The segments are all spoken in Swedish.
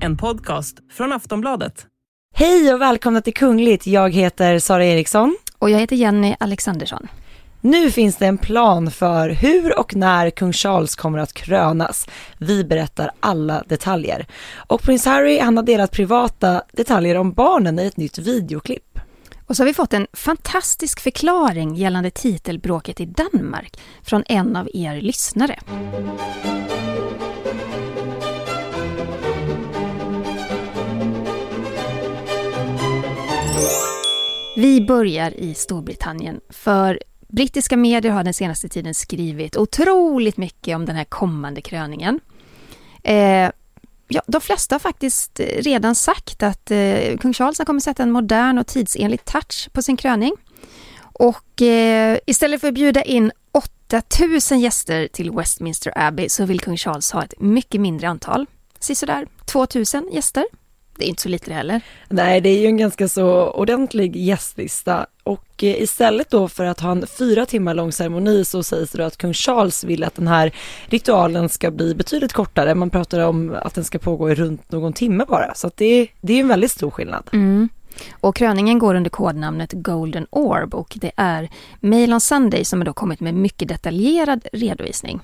En podcast från Aftonbladet. Hej och välkomna till Kungligt. Jag heter Sara Eriksson. Och jag heter Jenny Alexandersson. Nu finns det en plan för hur och när kung Charles kommer att krönas. Vi berättar alla detaljer. Och prins Harry han har delat privata detaljer om barnen i ett nytt videoklipp. Och så har vi fått en fantastisk förklaring gällande titelbråket i Danmark från en av er lyssnare. Vi börjar i Storbritannien, för brittiska medier har den senaste tiden skrivit otroligt mycket om den här kommande kröningen. Eh, ja, de flesta har faktiskt eh, redan sagt att eh, kung Charles kommer sätta en modern och tidsenlig touch på sin kröning. Och eh, istället för att bjuda in 8000 gäster till Westminster Abbey så vill kung Charles ha ett mycket mindre antal. Sisådär 2000 gäster. Det är inte så lite det heller. Nej, det är ju en ganska så ordentlig gästlista och eh, istället då för att ha en fyra timmar lång ceremoni så sägs det då att kung Charles vill att den här ritualen ska bli betydligt kortare. Man pratar om att den ska pågå i runt någon timme bara, så att det, det är en väldigt stor skillnad. Mm. Och kröningen går under kodnamnet Golden Orb och det är Mail on Sunday som har då kommit med mycket detaljerad redovisning.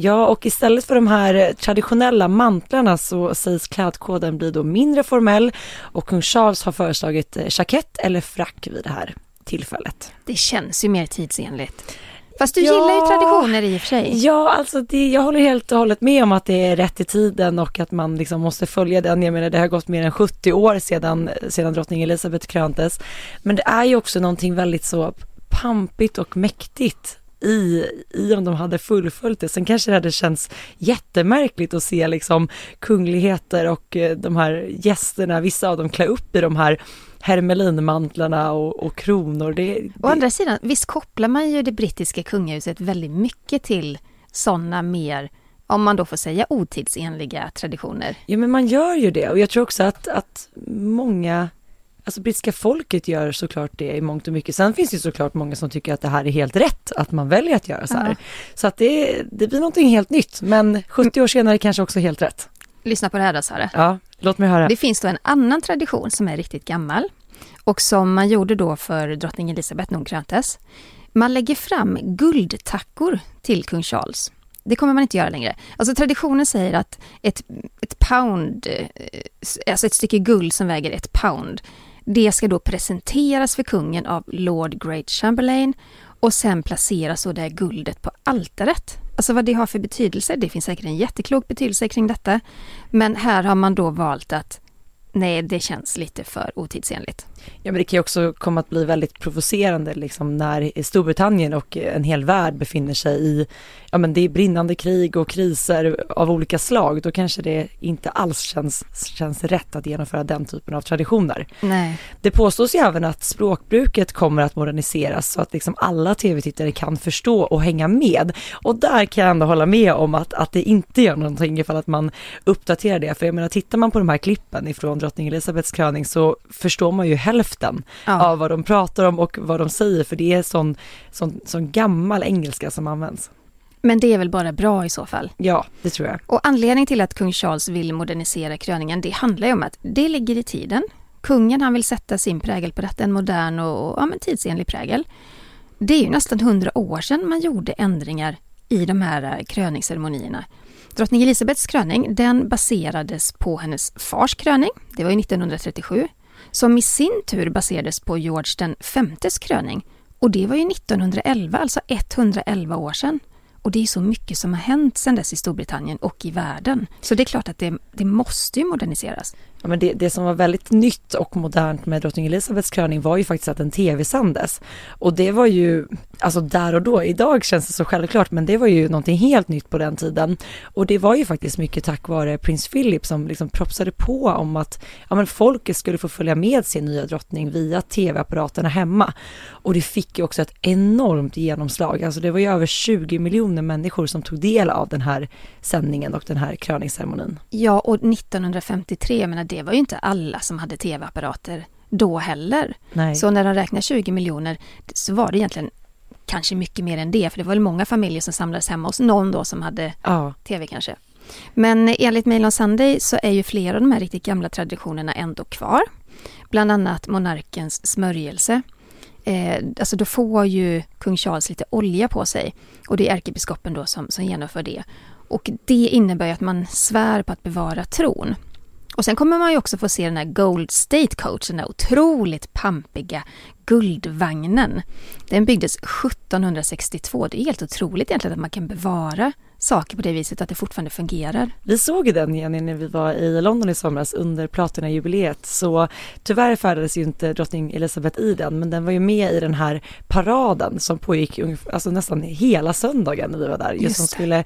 Ja, och istället för de här traditionella mantlarna så sägs klädkoden bli då mindre formell och kung Charles har föreslagit jackett eller frack vid det här tillfället. Det känns ju mer tidsenligt. Fast du ja, gillar ju traditioner i och för sig. Ja, alltså det, jag håller helt och hållet med om att det är rätt i tiden och att man liksom måste följa den. Jag menar det har gått mer än 70 år sedan, sedan drottning Elizabeth kröntes. Men det är ju också någonting väldigt så pampigt och mäktigt i, i om de hade fullföljt det. Sen kanske det hade känts jättemärkligt att se liksom kungligheter och eh, de här gästerna, vissa av dem klä upp i de här hermelinmantlarna och, och kronor. Det, det... Å andra sidan, visst kopplar man ju det brittiska kungahuset väldigt mycket till sådana mer om man då får säga otidsenliga traditioner. Ja men man gör ju det och jag tror också att, att många Alltså brittiska folket gör såklart det i mångt och mycket. Sen finns det såklart många som tycker att det här är helt rätt, att man väljer att göra så här. Ja. Så att det, det blir någonting helt nytt, men 70 år senare kanske också helt rätt. Lyssna på det här då Sara. Ja, låt mig höra. Det finns då en annan tradition som är riktigt gammal och som man gjorde då för drottning Elizabeth när hon kröntes. Man lägger fram guldtackor till kung Charles. Det kommer man inte göra längre. Alltså traditionen säger att ett, ett pound, eh, alltså ett stycke guld som väger ett pound, det ska då presenteras för kungen av Lord Great Chamberlain och sen placeras så det guldet på altaret. Alltså vad det har för betydelse, det finns säkert en jätteklok betydelse kring detta. Men här har man då valt att nej, det känns lite för otidsenligt. Ja, men det kan ju också komma att bli väldigt provocerande liksom när Storbritannien och en hel värld befinner sig i, ja men det är brinnande krig och kriser av olika slag. Då kanske det inte alls känns, känns rätt att genomföra den typen av traditioner. Nej. Det påstås ju även att språkbruket kommer att moderniseras så att liksom alla tv-tittare kan förstå och hänga med. Och där kan jag ändå hålla med om att, att det inte gör någonting ifall att man uppdaterar det. För jag menar, tittar man på de här klippen ifrån drottning Elizabeths kröning så förstår man ju hälften ja. av vad de pratar om och vad de säger för det är sån, sån, sån gammal engelska som används. Men det är väl bara bra i så fall? Ja, det tror jag. Och anledningen till att kung Charles vill modernisera kröningen, det handlar ju om att det ligger i tiden. Kungen han vill sätta sin prägel på detta, en modern och ja, men tidsenlig prägel. Det är ju nästan hundra år sedan man gjorde ändringar i de här eh, kröningsceremonierna. Drottning Elisabeths kröning den baserades på hennes fars kröning, det var ju 1937, som i sin tur baserades på George den femtes kröning och det var ju 1911, alltså 111 år sedan. Och det är så mycket som har hänt sedan dess i Storbritannien och i världen. Så det är klart att det, det måste ju moderniseras. Ja, men det, det, som var väldigt nytt och modernt med drottning Elizabeths kröning var ju faktiskt att den tv-sändes. Och det var ju, alltså där och då, idag känns det så självklart, men det var ju någonting helt nytt på den tiden. Och det var ju faktiskt mycket tack vare prins Philip som liksom propsade på om att ja, men folket skulle få följa med sin nya drottning via tv-apparaterna hemma. Och det fick ju också ett enormt genomslag, alltså det var ju över 20 miljoner människor som tog del av den här sändningen och den här kröningsceremonin. Ja, och 1953, jag menar det var ju inte alla som hade tv-apparater då heller. Nej. Så när de räknar 20 miljoner så var det egentligen kanske mycket mer än det, för det var väl många familjer som samlades hemma hos någon då som hade ja. tv kanske. Men enligt Mail on Sunday så är ju flera av de här riktigt gamla traditionerna ändå kvar. Bland annat monarkens smörjelse. Eh, alltså då får ju kung Charles lite olja på sig och det är ärkebiskopen då som, som genomför det. Och det innebär ju att man svär på att bevara tron. Och sen kommer man ju också få se den här Gold State Coach, den här otroligt pampiga guldvagnen. Den byggdes 1762. Det är helt otroligt egentligen att man kan bevara saker på det viset, att det fortfarande fungerar. Vi såg den Jenny när vi var i London i somras under Platina-jubileet så tyvärr färdades ju inte drottning Elizabeth i den men den var ju med i den här paraden som pågick alltså nästan hela söndagen när vi var där. Just, just som skulle,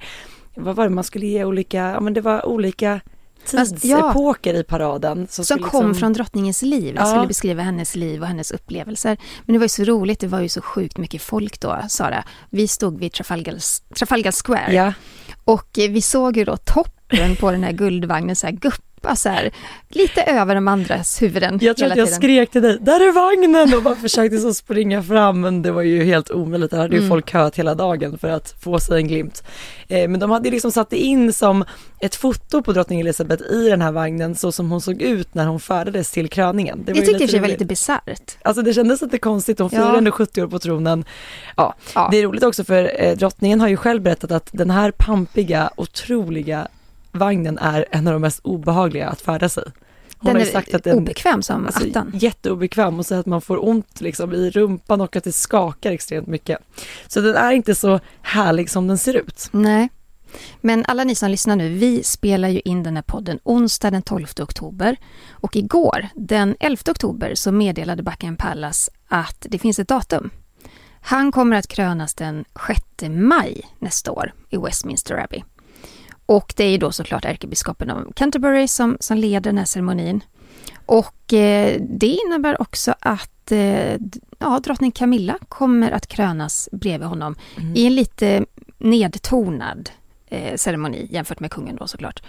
vad var det, man skulle ge olika, ja men det var olika tidsepoker ja, i paraden. Som, som kom liksom... från drottningens liv, ja. skulle beskriva hennes liv och hennes upplevelser. Men det var ju så roligt, det var ju så sjukt mycket folk då, Sara. Vi stod vid Trafalgar, Trafalgar Square ja. och vi såg ju då toppen på den här guldvagnen så här gupp hoppa så här, lite över de andras huvuden. Jag tror att jag skrek till dig, där är vagnen och bara försökte så springa fram men det var ju helt omöjligt, där hade ju mm. folk köat hela dagen för att få sig en glimt. Eh, men de hade liksom satt in som ett foto på drottning Elizabeth i den här vagnen så som hon såg ut när hon färdades till kröningen. Det jag tyckte det var lite bisarrt. Alltså det kändes lite konstigt, hon firar ändå 70 år på tronen. Ja, ja, det är roligt också för eh, drottningen har ju själv berättat att den här pampiga, otroliga vagnen är en av de mest obehagliga att färdas i. Hon den har ju sagt att den, obekväm som alltså, attan. Jätteobekväm och så att man får ont liksom i rumpan och att det skakar extremt mycket. Så den är inte så härlig som den ser ut. Nej. Men alla ni som lyssnar nu, vi spelar ju in den här podden onsdag den 12 oktober. Och igår, den 11 oktober, så meddelade Buckingham Palace att det finns ett datum. Han kommer att krönas den 6 maj nästa år i Westminster Abbey. Och det är då såklart ärkebiskopen av Canterbury som, som leder den här ceremonin. Och eh, det innebär också att eh, ja, drottning Camilla kommer att krönas bredvid honom mm. i en lite nedtonad eh, ceremoni jämfört med kungen då såklart.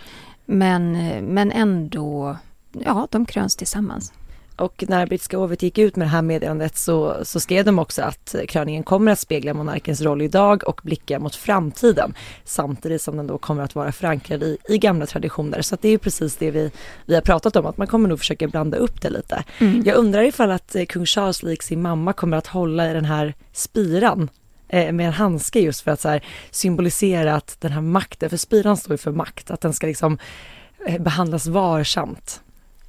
Men, eh, men ändå, ja, de kröns tillsammans. Och när brittiska hovet gick ut med det här meddelandet så, så skrev de också att kröningen kommer att spegla monarkens roll idag och blicka mot framtiden. Samtidigt som den då kommer att vara förankrad i, i gamla traditioner. Så det är precis det vi, vi har pratat om, att man kommer nog försöka blanda upp det lite. Mm. Jag undrar ifall att eh, kung Charles lik sin mamma kommer att hålla i den här spiran eh, med en handske just för att så här, symbolisera att den här makten, för spiran står ju för makt, att den ska liksom eh, behandlas varsamt.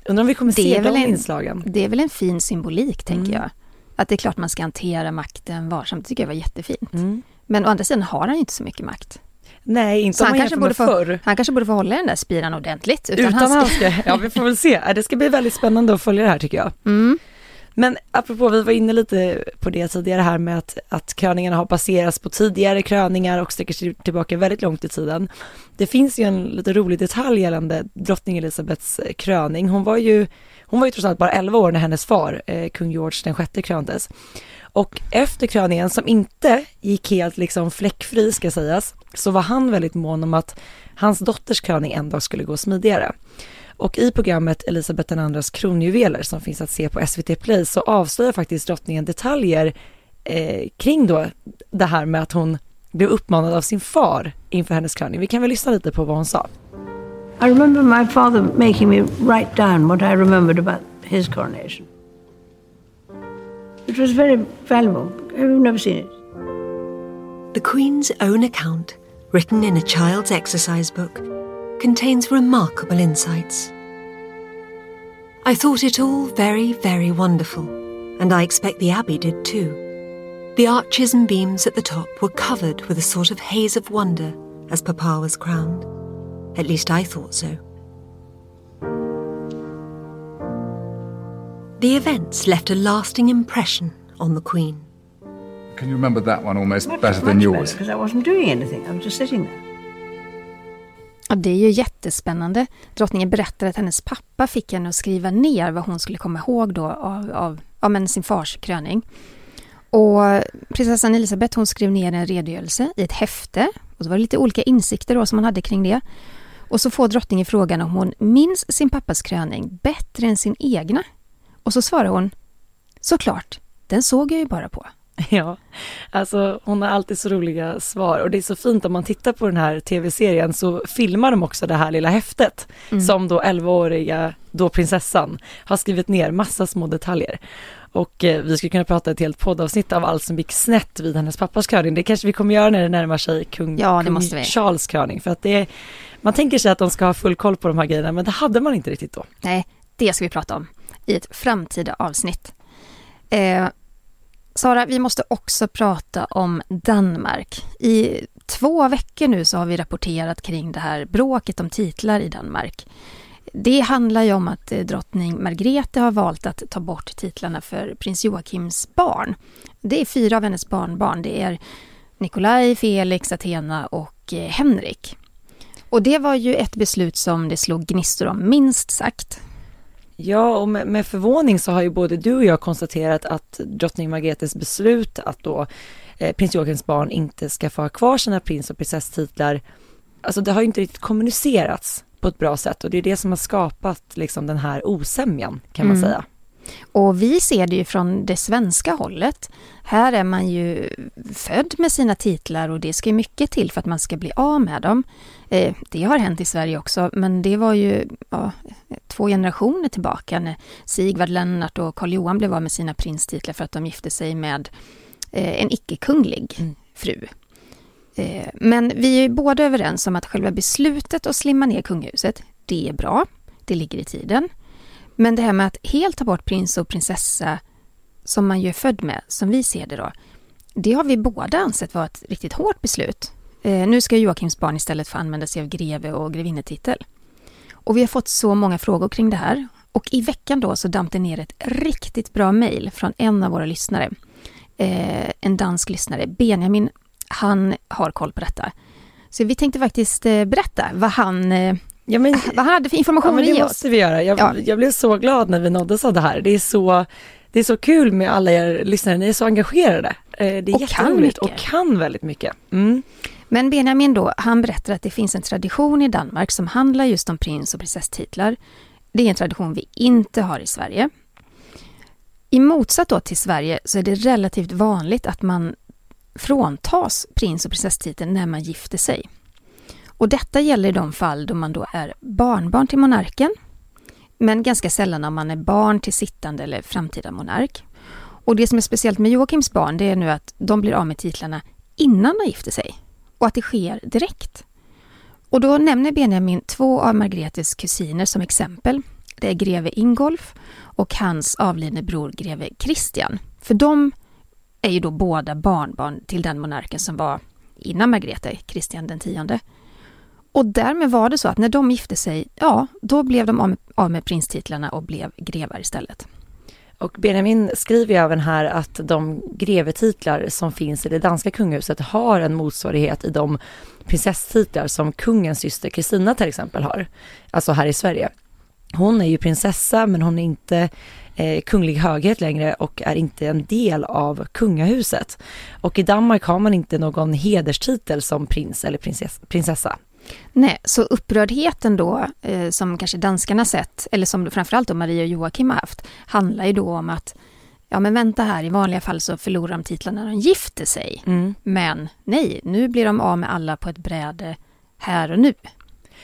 Undrar om vi kommer se de en, inslagen? Det är väl en fin symbolik, tänker mm. jag. Att det är klart man ska hantera makten varsamt, det tycker jag var jättefint. Mm. Men å andra sidan har han ju inte så mycket makt. Nej, inte om man kanske borde få, förr. Han kanske borde få hålla den där spiran ordentligt. Utan, utan han ska... Ja, vi får väl se. Det ska bli väldigt spännande att följa det här tycker jag. Mm. Men apropå, vi var inne lite på det tidigare här med att, att kröningarna har baserats på tidigare kröningar och sträcker sig tillbaka väldigt långt i tiden. Det finns ju en lite rolig detalj gällande drottning Elisabeths eh, kröning. Hon var ju, hon var ju trots allt bara 11 år när hennes far, eh, kung George den sjätte, kröntes. Och efter kröningen, som inte gick helt liksom fläckfri ska sägas, så var han väldigt mån om att hans dotters kröning en dag skulle gå smidigare. Och i programmet Elisabeth IIs kronjuveler som finns att se på SVT Play så avslöjar faktiskt drottningen detaljer eh, kring då det här med att hon blev uppmanad av sin far inför hennes kröning. Vi kan väl lyssna lite på vad hon sa. I remember my father making me write down what I remembered about his coronation. It was very valuable. I've never seen it. The Queen's own account, written in a child's exercise book, contains remarkable insights. I thought it all very, very wonderful, and I expect the Abbey did too. The arches and beams at the top were covered with a sort of haze of wonder as Papa was crowned. At least I thought so. The events left a lasting impression on the Queen. Can you remember that one almost much, better than yours? Because I wasn't doing anything, I was just sitting there. Ja, det är ju jättespännande. Drottningen berättar att hennes pappa fick henne att skriva ner vad hon skulle komma ihåg då av, av, av sin fars kröning. Och prinsessan Elisabeth hon skrev ner en redogörelse i ett häfte. Och så var det lite olika insikter då som man hade kring det. Och så får drottningen frågan om hon minns sin pappas kröning bättre än sin egna. Och så svarar hon Såklart, den såg jag ju bara på. Ja, alltså hon har alltid så roliga svar och det är så fint om man tittar på den här tv-serien så filmar de också det här lilla häftet mm. som då 11-åriga, då prinsessan, har skrivit ner massa små detaljer. Och eh, vi skulle kunna prata ett helt poddavsnitt av allt som gick snett vid hennes pappas kröning. Det kanske vi kommer göra när det närmar sig kung, ja, kung Charles kröning. För att det man tänker sig att de ska ha full koll på de här grejerna men det hade man inte riktigt då. Nej, det ska vi prata om i ett framtida avsnitt. Eh, Sara, vi måste också prata om Danmark. I två veckor nu så har vi rapporterat kring det här bråket om titlar i Danmark. Det handlar ju om att eh, drottning Margrethe har valt att ta bort titlarna för prins Joakims barn. Det är fyra av hennes barnbarn. Det är Nikolaj, Felix, Athena och eh, Henrik. Och det var ju ett beslut som det slog gnistor om, minst sagt. Ja, och med, med, förvåning så har ju både du och jag konstaterat att drottning Margretes beslut att då eh, prins Joakims barn inte ska få ha kvar sina prins och prinsesstitlar, alltså det har ju inte riktigt kommunicerats på ett bra sätt och det är det som har skapat liksom den här osämjan kan man mm. säga. Och vi ser det ju från det svenska hållet. Här är man ju född med sina titlar och det ska mycket till för att man ska bli av med dem. Eh, det har hänt i Sverige också, men det var ju ja, två generationer tillbaka när Sigvard Lennart och Karl Johan blev av med sina prinstitlar för att de gifte sig med eh, en icke-kunglig mm. fru. Eh, men vi är båda överens om att själva beslutet att slimma ner kungahuset, det är bra. Det ligger i tiden. Men det här med att helt ta bort prins och prinsessa som man ju är född med, som vi ser det då, det har vi båda ansett vara ett riktigt hårt beslut. Eh, nu ska Joakims barn istället få använda sig av greve och grevinnetitel. Och vi har fått så många frågor kring det här. Och i veckan då så damp det ner ett riktigt bra mejl från en av våra lyssnare. Eh, en dansk lyssnare, Benjamin, han har koll på detta. Så vi tänkte faktiskt eh, berätta vad han eh, Ja, men, vad han hade för information ja, men Det måste vi göra. Jag, ja. jag blev så glad när vi nåddes av det här. Det är så, det är så kul med alla er lyssnare, ni är så engagerade. Eh, det är och jätteroligt och kan väldigt mycket. Mm. Men Benjamin då, han berättar att det finns en tradition i Danmark som handlar just om prins och prinsesstitlar. Det är en tradition vi inte har i Sverige. I motsats då till Sverige så är det relativt vanligt att man fråntas prins och prinsesstiteln när man gifter sig. Och detta gäller i de fall då man då är barnbarn till monarken, men ganska sällan om man är barn till sittande eller framtida monark. Och det som är speciellt med Joakims barn, det är nu att de blir av med titlarna innan de gifter sig och att det sker direkt. Och då nämner Benjamin två av Margretes kusiner som exempel. Det är greve Ingolf och hans avlidne bror greve Christian. För de är ju då båda barnbarn till den monarken som var innan Margrethe, Kristian den tionde. Och därmed var det så att när de gifte sig, ja, då blev de av med prinstitlarna och blev grevar istället. Och Benjamin skriver ju även här att de grevetitlar som finns i det danska kungahuset har en motsvarighet i de prinsesstitlar som kungens syster Kristina till exempel har, alltså här i Sverige. Hon är ju prinsessa men hon är inte eh, kunglig höghet längre och är inte en del av kungahuset. Och i Danmark har man inte någon hederstitel som prins eller prinsessa. Nej, så upprördheten då, eh, som kanske danskarna sett, eller som framförallt då Maria och Joakim har haft, handlar ju då om att Ja men vänta här, i vanliga fall så förlorar de titlarna när de gifter sig. Mm. Men nej, nu blir de av med alla på ett bräde här och nu.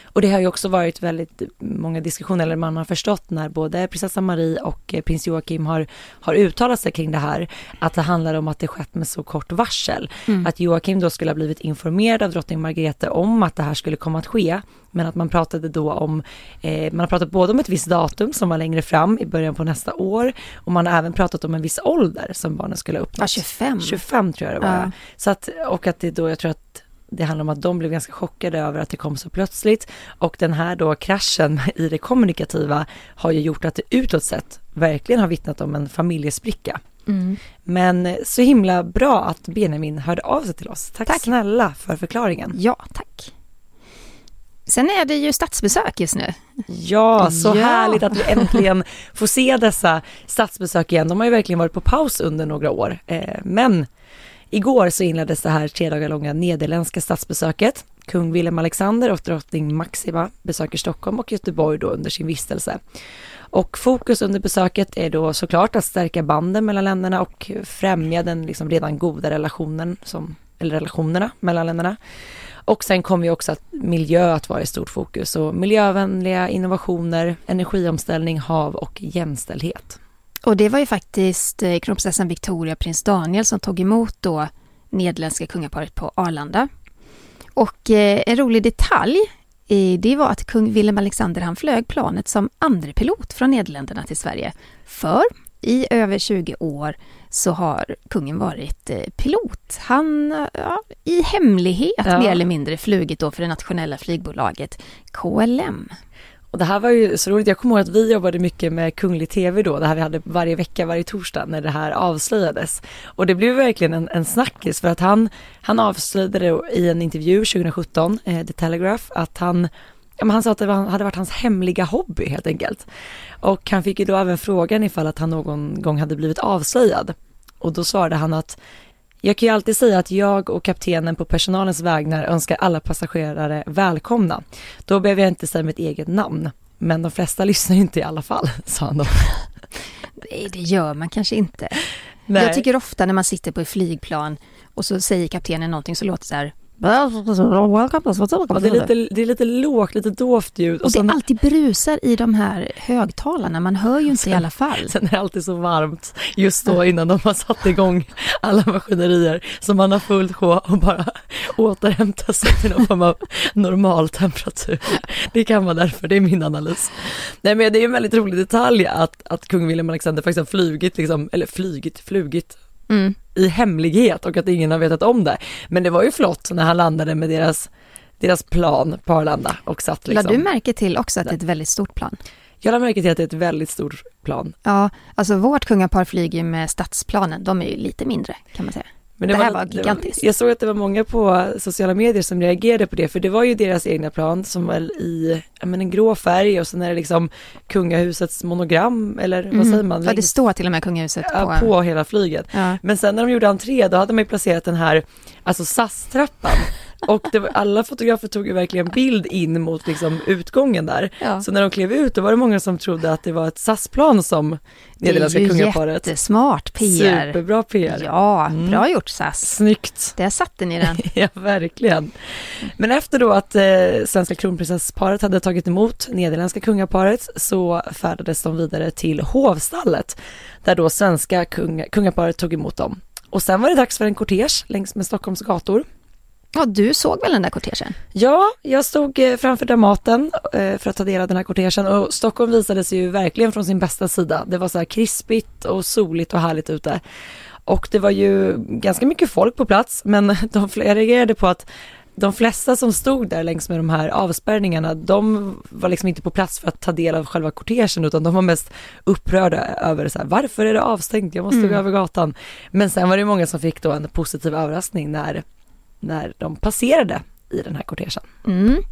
Och det har ju också varit väldigt många diskussioner, eller man har förstått när både prinsessa Marie och eh, prins Joakim har, har uttalat sig kring det här, att det handlar om att det skett med så kort varsel. Mm. Att Joakim då skulle ha blivit informerad av drottning Margrethe om att det här skulle komma att ske, men att man pratade då om, eh, man har pratat både om ett visst datum som var längre fram i början på nästa år och man har även pratat om en viss ålder som barnen skulle ha uppnått. Ja, 25. 25 tror jag det var. Ja. Så att, och att det då, jag tror att det handlar om att de blev ganska chockade över att det kom så plötsligt och den här då kraschen i det kommunikativa har ju gjort att det utåt sett verkligen har vittnat om en familjespricka. Mm. Men så himla bra att Benjamin hörde av sig till oss. Tack, tack snälla för förklaringen. Ja, tack. Sen är det ju statsbesök just nu. Ja, så ja. härligt att vi äntligen får se dessa statsbesök igen. De har ju verkligen varit på paus under några år. Eh, men Igår så inleddes det här tre dagar långa nederländska statsbesöket. Kung Wilhelm Alexander och drottning Maxima besöker Stockholm och Göteborg då under sin vistelse. Och fokus under besöket är då såklart att stärka banden mellan länderna och främja den liksom redan goda relationen som, eller relationerna mellan länderna. Och sen kommer ju också att miljö att vara i stort fokus och miljövänliga innovationer, energiomställning, hav och jämställdhet. Och det var ju faktiskt eh, kronprinsessan Victoria och prins Daniel som tog emot då nederländska kungaparet på Arlanda. Och eh, en rolig detalj det var att kung Willem Alexander han flög planet som andre pilot från Nederländerna till Sverige. För i över 20 år så har kungen varit eh, pilot. Han ja, i hemlighet ja. mer eller mindre flugit då för det nationella flygbolaget KLM. Och det här var ju så roligt, jag kommer ihåg att vi jobbade mycket med Kunglig TV då, det här vi hade varje vecka, varje torsdag när det här avslöjades. Och det blev verkligen en, en snackis för att han, han avslöjade det i en intervju 2017, eh, The Telegraph, att han Ja, men han sa att det var, hade varit hans hemliga hobby helt enkelt. Och han fick ju då även frågan ifall att han någon gång hade blivit avslöjad. Och då svarade han att jag kan ju alltid säga att jag och kaptenen på personalens vägnar önskar alla passagerare välkomna. Då behöver jag inte säga mitt eget namn. Men de flesta lyssnar ju inte i alla fall, sa han då. Nej, det gör man kanske inte. Nej. Jag tycker ofta när man sitter på ett flygplan och så säger kaptenen någonting så låter det så här det, är lite, det är lite lågt, lite dovt ljud. Och, och det är alltid brusar i de här högtalarna, man hör ju inte sen, i alla fall. Sen är det alltid så varmt just då innan de har satt igång alla maskinerier så man har fullt sjå och bara återhämta sig till någon form av normal temperatur. Det kan vara därför, det är min analys. Nej men det är en väldigt rolig detalj att, att kung William Alexander faktiskt har flugit, liksom, eller flygit, flugit mm. i hemlighet och att ingen har vetat om det. Men det var ju flott när han landade med deras, deras plan på Arlanda och satt liksom. Lade du märke till också att det är ett väldigt stort plan? Jag lade märke till att det är ett väldigt stort plan. Ja, alltså vårt kungapar flyger med stadsplanen, de är ju lite mindre kan man säga. Men det, det här var, var gigantiskt. jag såg att det var många på sociala medier som reagerade på det, för det var ju deras egna plan som var i men, en grå färg och sen är det liksom kungahusets monogram, eller vad mm. säger man? Ja, det står till och med kungahuset på, ja, på hela flyget. Ja. Men sen när de gjorde entré, då hade man ju placerat den här, alltså SAS-trappan och var, alla fotografer tog ju verkligen bild in mot liksom utgången där. Ja. Så när de klev ut då var det många som trodde att det var ett SAS-plan som nederländska kungaparet. Det är jättesmart PR. Superbra PR. Ja, mm. bra gjort SAS. Snyggt. Där satte ni den. ja, verkligen. Men efter då att eh, svenska kronprinsessparet hade tagit emot nederländska kungaparet så färdades de vidare till hovstallet där då svenska kung, kungaparet tog emot dem. Och sen var det dags för en kortege längs med Stockholms gator. Ja, du såg väl den där kortegen? Ja, jag stod eh, framför Dramaten eh, för att ta del av den här kortegen och Stockholm visade sig ju verkligen från sin bästa sida. Det var så här krispigt och soligt och härligt ute. Och det var ju ganska mycket folk på plats, men de, reagerade på att de flesta som stod där längs med de här avspärrningarna, de var liksom inte på plats för att ta del av själva kortegen, utan de var mest upprörda över så här, varför är det avstängt, jag måste mm. gå över gatan. Men sen var det många som fick då en positiv överraskning när när de passerade i den här kortegen. Mm.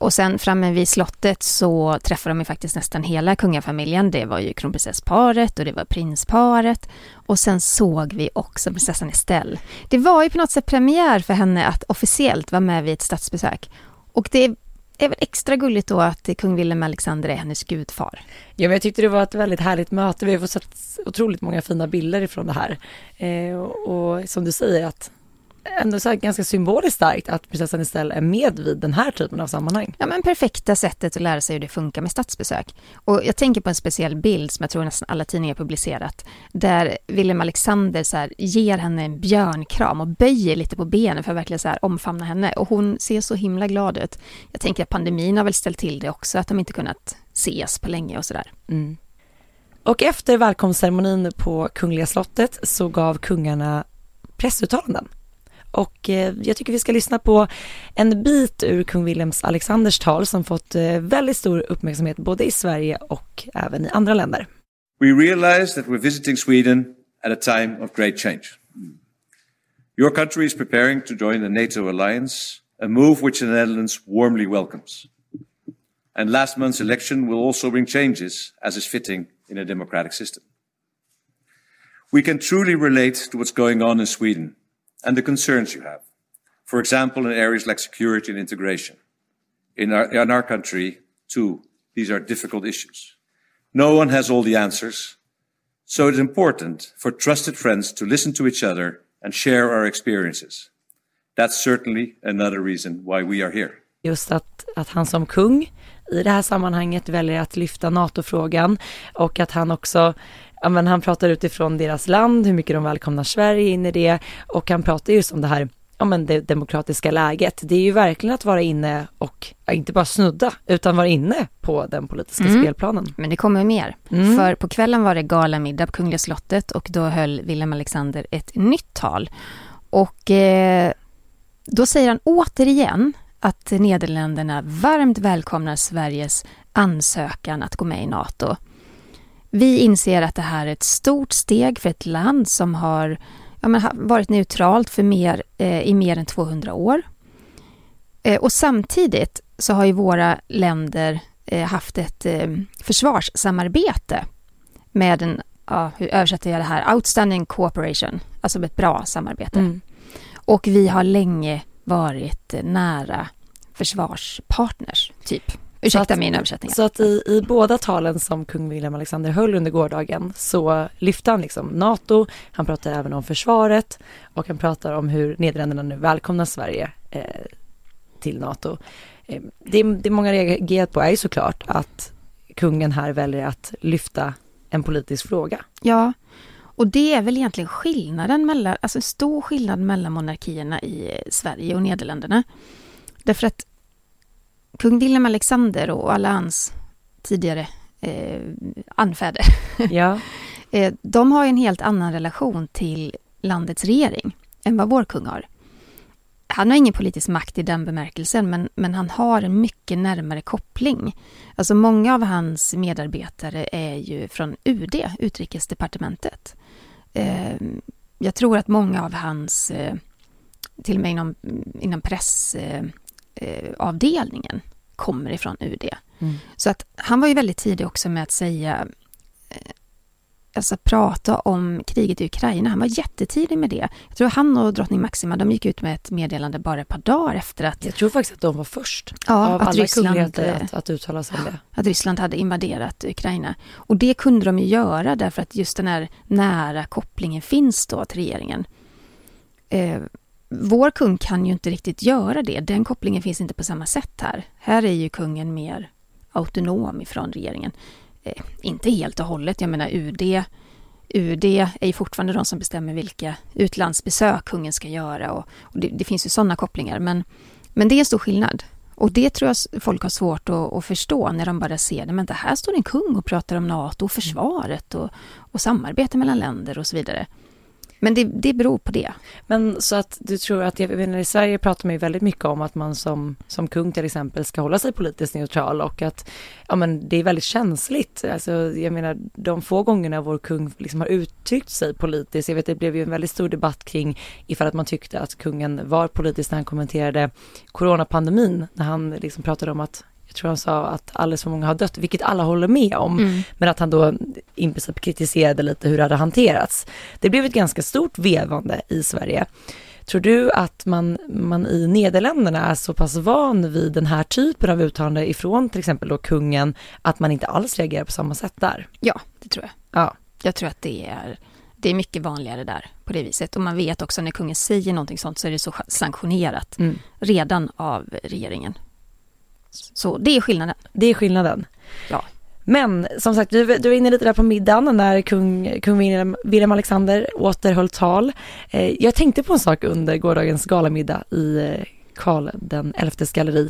Och sen framme vid slottet så träffade de ju faktiskt nästan hela kungafamiljen. Det var ju kronprinsessparet och det var prinsparet. Och sen såg vi också prinsessan Estelle. Det var ju på något sätt premiär för henne att officiellt vara med vid ett statsbesök. Och det är väl extra gulligt då att kung Willem Alexander är hennes gudfar. Ja, men jag tyckte det var ett väldigt härligt möte. Vi har fått sett otroligt många fina bilder ifrån det här. Eh, och, och som du säger att ändå så ganska symboliskt starkt att prinsessan Estelle är med vid den här typen av sammanhang. Ja men perfekta sättet att lära sig hur det funkar med statsbesök. Och jag tänker på en speciell bild som jag tror nästan alla tidningar publicerat, där William Alexander så här, ger henne en björnkram och böjer lite på benen för att verkligen så här, omfamna henne. Och hon ser så himla glad ut. Jag tänker att pandemin har väl ställt till det också, att de inte kunnat ses på länge och sådär. Mm. Och efter välkomstceremonin på Kungliga slottet så gav kungarna pressuttalanden och eh, jag tycker vi ska lyssna på en bit ur kung Wilhelms Alexanders tal som fått eh, väldigt stor uppmärksamhet både i Sverige och även i andra länder. We realize that we're visiting Sweden at a time of great change. Your country is preparing to join the NATO alliance, a move which the Netherlands warmly welcomes. And last month's election will also bring changes, as is fitting in a democratic system. We can truly relate to what's going on in Sweden and the concerns you have. For example, in areas like security and integration. In our, in our country, too, these are difficult issues. No one has all the answers, so it's important for trusted friends to listen to each other and share our experiences. That's certainly another reason why we are here. Just att, att han som kung i det här sammanhanget väljer att lyfta NATO-frågan och att han också Ja, men han pratar utifrån deras land, hur mycket de välkomnar Sverige in i det och han pratar just om det här ja, men det demokratiska läget. Det är ju verkligen att vara inne och ja, inte bara snudda utan vara inne på den politiska Mm. spelplanen. Men det kommer mer. Mm. För på kvällen var det galamiddag på Kungliga slottet och då höll Wilhelm Alexander ett nytt tal. Och eh, då säger han återigen att Nederländerna varmt välkomnar Sveriges ansökan att gå med i NATO. Vi inser att det här är ett stort steg för ett land som har ja, men, varit neutralt för mer, eh, i mer än 200 år. Eh, och samtidigt så har ju våra länder eh, haft ett eh, försvarssamarbete med en, ja, hur översätter jag det här, outstanding cooperation, alltså ett bra samarbete. Mm. Och vi har länge varit eh, nära försvarspartners, typ. Ursäkta att- min översättning. Så att i, i båda talen som kung Wilhelm Alexander höll under gårdagen så lyfte han liksom NATO, han pratar även om försvaret och han pratar om hur Nederländerna nu välkomnar Sverige eh, till NATO. Eh, det, det många reagerat på är ju såklart att kungen här väljer att lyfta en politisk fråga. Ja, och det är väl egentligen skillnaden mellan, alltså en stor skillnad mellan monarkierna i eh, Sverige och Nederländerna. Därför att kung Wilhelm Alexander och alla hans tidigare eh, anfäder, Ja, eh, de har en helt annan relation till landets regering än vad vår kung har. Han har ingen politisk makt i den bemärkelsen, men, men han har en mycket närmare koppling. Alltså många av hans medarbetare är ju från UD, Utrikesdepartementet. Eh, jag tror att många av hans, eh, till och med inom, inom pressavdelningen, eh, avdelningen, kommer ifrån UD. Mm. Så att han var ju väldigt tidig också med att säga eh, Alltså prata om kriget i Ukraina. Han var jättetidig med det. Jag tror han och drottning Maxima, de gick ut med ett meddelande bara ett par dagar efter att, jag tror faktiskt att de var först ja, av att, alla Ryssland, eh, att, att uttala sig om det. att Ryssland hade invaderat Ukraina. Och det kunde de ju göra därför att just den här nära kopplingen finns då till regeringen. Vår kung kan ju inte riktigt göra det. Den kopplingen finns inte på samma sätt här. Här är ju kungen mer autonom ifrån regeringen. Eh, inte helt och hållet. Jag menar UD, UD är ju fortfarande de som bestämmer vilka utlandsbesök kungen ska göra. Och, och det, det finns ju sådana kopplingar. Men, men det är en stor skillnad. Och det tror jag folk har svårt att, att förstå när de bara ser det. Men det här står en kung och pratar om NATO och försvaret och, och samarbete mellan länder och så vidare. Men det, det beror på det. Men så att du tror att, jag menar, i Sverige pratar man ju väldigt mycket om att man som, som kung till exempel ska hålla sig politiskt neutral och att ja, men det är väldigt känsligt. Alltså, jag menar de få gångerna vår kung liksom har uttryckt sig politiskt, jag vet det blev ju en väldigt stor debatt kring ifall att man tyckte att kungen var politisk när han kommenterade coronapandemin, när han liksom pratade om att jag tror han sa att alldeles för många har dött, vilket alla håller med om. Men att han då i princip kritiserade lite hur det hade hanterats. Det blev ett ganska stort vevande i Sverige. Tror du att man, man i Nederländerna är så pass van vid den här typen av uttalande ifrån till exempel då kungen att man inte alls reagerar på samma sätt där? Ja, det tror jag. Ja. Jag tror att det är, det är mycket vanligare där på det viset. Och man vet också när kungen säger någonting sånt så är det så sanktionerat Mm. redan av regeringen. Så det är skillnaden. Det är skillnaden. Ja. Men som sagt, du, du var inne lite där på middagen när kung, kung Wilhelm, Wilhelm Alexander återhöll tal. Eh, jag tänkte på en sak under gårdagens galamiddag i eh, Karl den elftes galleri.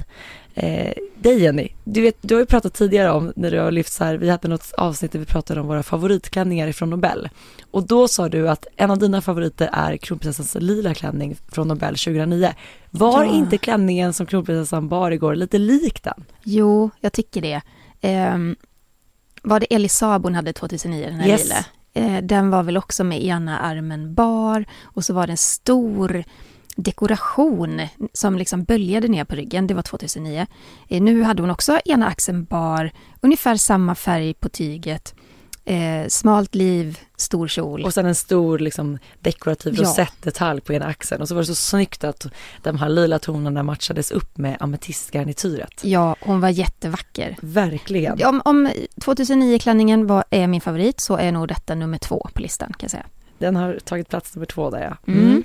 Eh, dig Jenny, du, vet, du har ju pratat tidigare om när du har lyft så här, vi hade något avsnitt där vi pratade om våra favoritklänningar ifrån Nobel. Och då sa du att en av dina favoriter är kronprinsessans lila klänning från Nobel 2009. Var Ja. inte klänningen som kronprinsessan bar igår lite lik den? Jo, jag tycker det. Ehm, var det Elisab hon hade 2009, den här Yes. lila? Eh, den var väl också med ena armen bar och så var det en stor dekoration som liksom böljade ner på ryggen. Det var 2009. Eh, nu hade hon också ena axeln bar, ungefär samma färg på tyget. Eh, smalt liv, stor kjol. Och sen en stor liksom, dekorativ Ja. rosettdetalj på ena axeln. Och så var det så snyggt att de här lila tonerna matchades upp med ametistgarnityret. Ja, hon var jättevacker. Verkligen. Om, om 2009-klänningen var, är min favorit så är nog detta nummer två på listan kan jag säga. Den har tagit plats nummer två där ja. Mm.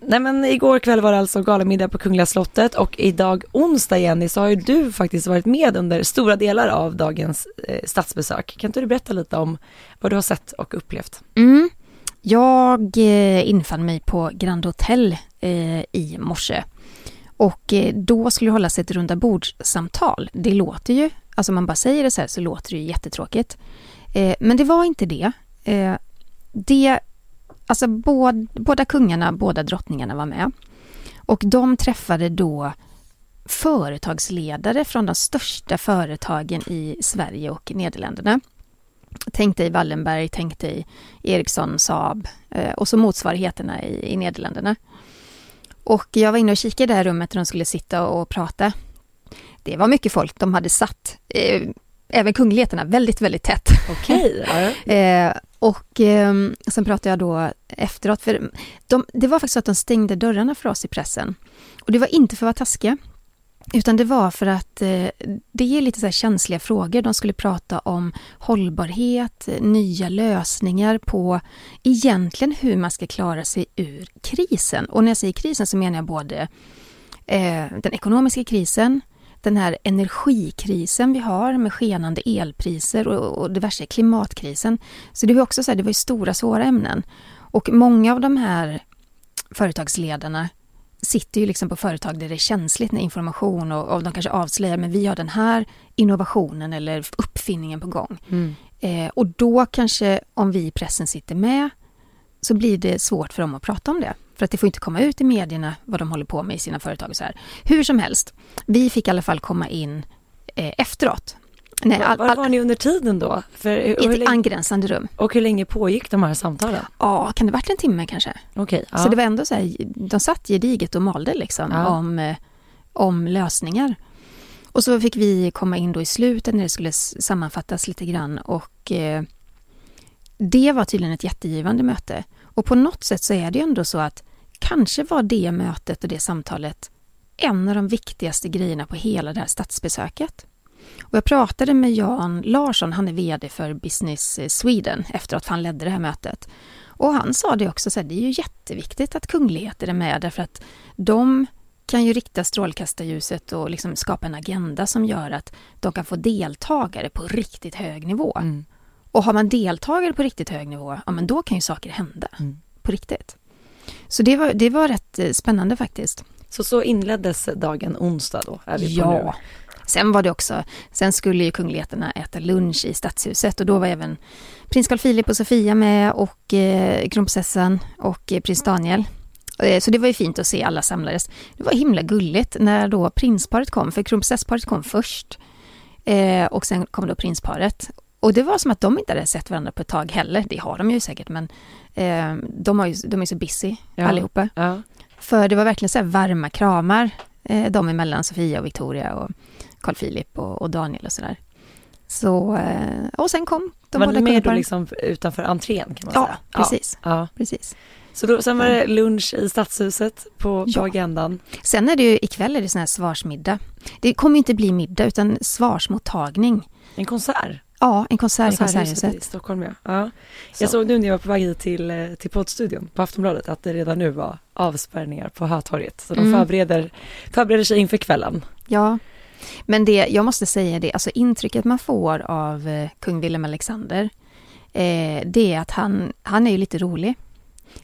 Nej men igår kväll var det alltså galamiddag på Kungliga slottet och idag onsdag Jenny så har ju du faktiskt varit med under stora delar av dagens eh, statsbesök. Kan inte du berätta lite om vad du har sett och upplevt? Mm. Jag eh, infann mig på Grand Hotel eh, i morse. Och eh, då skulle det hållas ett runda bordssamtal. Det låter ju, alltså man bara säger det så här så låter det ju jättetråkigt. Eh, men det var inte det. Eh, det, alltså båda, båda kungarna, båda drottningarna var med. Och de träffade då företagsledare från de största företagen i Sverige och Nederländerna. Tänk dig Wallenberg, tänk dig Ericsson, Saab eh, och så motsvarigheterna i, i Nederländerna. Och jag var inne och kikade i det här rummet där de skulle sitta och prata. Det var mycket folk de hade satt, eh, även kungligheterna, väldigt, väldigt tätt. Okej. ja. Eh, och eh, sen pratade jag då efteråt, för de, det var faktiskt så att de stängde dörrarna för oss i pressen. Och det var inte för att vara taskiga, utan det var för att eh, det är lite så här känsliga frågor. De skulle prata om hållbarhet, eh, nya lösningar på egentligen hur man ska klara sig ur krisen. Och när jag säger krisen så menar jag både den ekonomiska krisen, den här energikrisen vi har med skenande elpriser och, och diverse klimatkrisen. Så det var också så här, det var ju stora svåra ämnen. Och många av de här företagsledarna sitter ju liksom på företag där det är känsligt när information och, och de kanske avslöjar men vi har den här innovationen eller uppfinningen på gång. Mm. Eh, och då kanske om vi i pressen sitter med så blir det svårt för dem att prata om det. För att det får inte komma ut i medierna vad de håller på med i sina företag och så här. Hur som helst, vi fick i alla fall komma in eh, efteråt. Nej, all, Var all, var ni under tiden då? För, I ett länge, angränsande rum. och hur länge pågick de här samtalen? Ja, kan det varit en timme kanske? Okej. ja. Så det var ändå så här, de satt gediget och malde liksom Ja. om, eh, om lösningar. Och så fick vi komma in då i slutet när det skulle sammanfattas lite grann och eh, det var tydligen ett jättegivande möte. Och på något sätt så är det ju ändå så att kanske var det mötet och det samtalet en av de viktigaste grejerna på hela det här statsbesöket. Och jag pratade med Jan Larsson, han är VD för Business Sweden, efter att han ledde det här mötet. Och han sa det också, så här, det är ju jätteviktigt att kungligheter är med därför att de kan ju rikta strålkastarljuset och liksom skapa en agenda som gör att de kan få deltagare på riktigt hög nivå. Mm. Och har man deltagare på riktigt hög nivå, ja men då kan ju saker hända Mm. på riktigt. Så det var, det var rätt eh, spännande faktiskt. Så så inleddes dagen onsdag då? Är vi på Ja. nu. Sen var det också, sen skulle ju kungligheterna äta lunch i stadshuset och då var även prins Carl Philip och Sofia med och eh, kronprinsessan och eh, prins Daniel. Eh, Så det var ju fint att se alla samlades. Det var himla gulligt när då prinsparet kom, för kronprinsessparet kom först. Eh, och sen kom då prinsparet. Och det var som att de inte hade sett varandra på ett tag heller. Det har de ju säkert, men eh, de, har ju, de är så busy Ja. allihopa. Ja. För det var verkligen så varma kramar eh, de emellan, Sofia och Victoria och Carl Philip och, och Daniel och sådär. Så, eh, och sen kom de var båda med då liksom utanför entrén kan man Ja, säga? precis. Ja. Precis. Så då, sen var det lunch i stadshuset på, på Ja. agendan. Sen är det ju ikväll är det sån här svarsmiddag. Det kommer inte bli middag utan svarsmottagning. En konsert. Ja, en konsert i Konserthuset i. Stockholm ja. ja. Så. Jag såg nu när jag var på väg hit till, eh, till poddstudion på Aftonbladet att det redan nu var avspärrningar på Hötorget. Så de Mm. förbereder, förbereder sig inför kvällen. Ja, men det, jag måste säga det, alltså intrycket man får av eh, kung Wilhelm Alexander, eh, det är att han, han är ju lite rolig.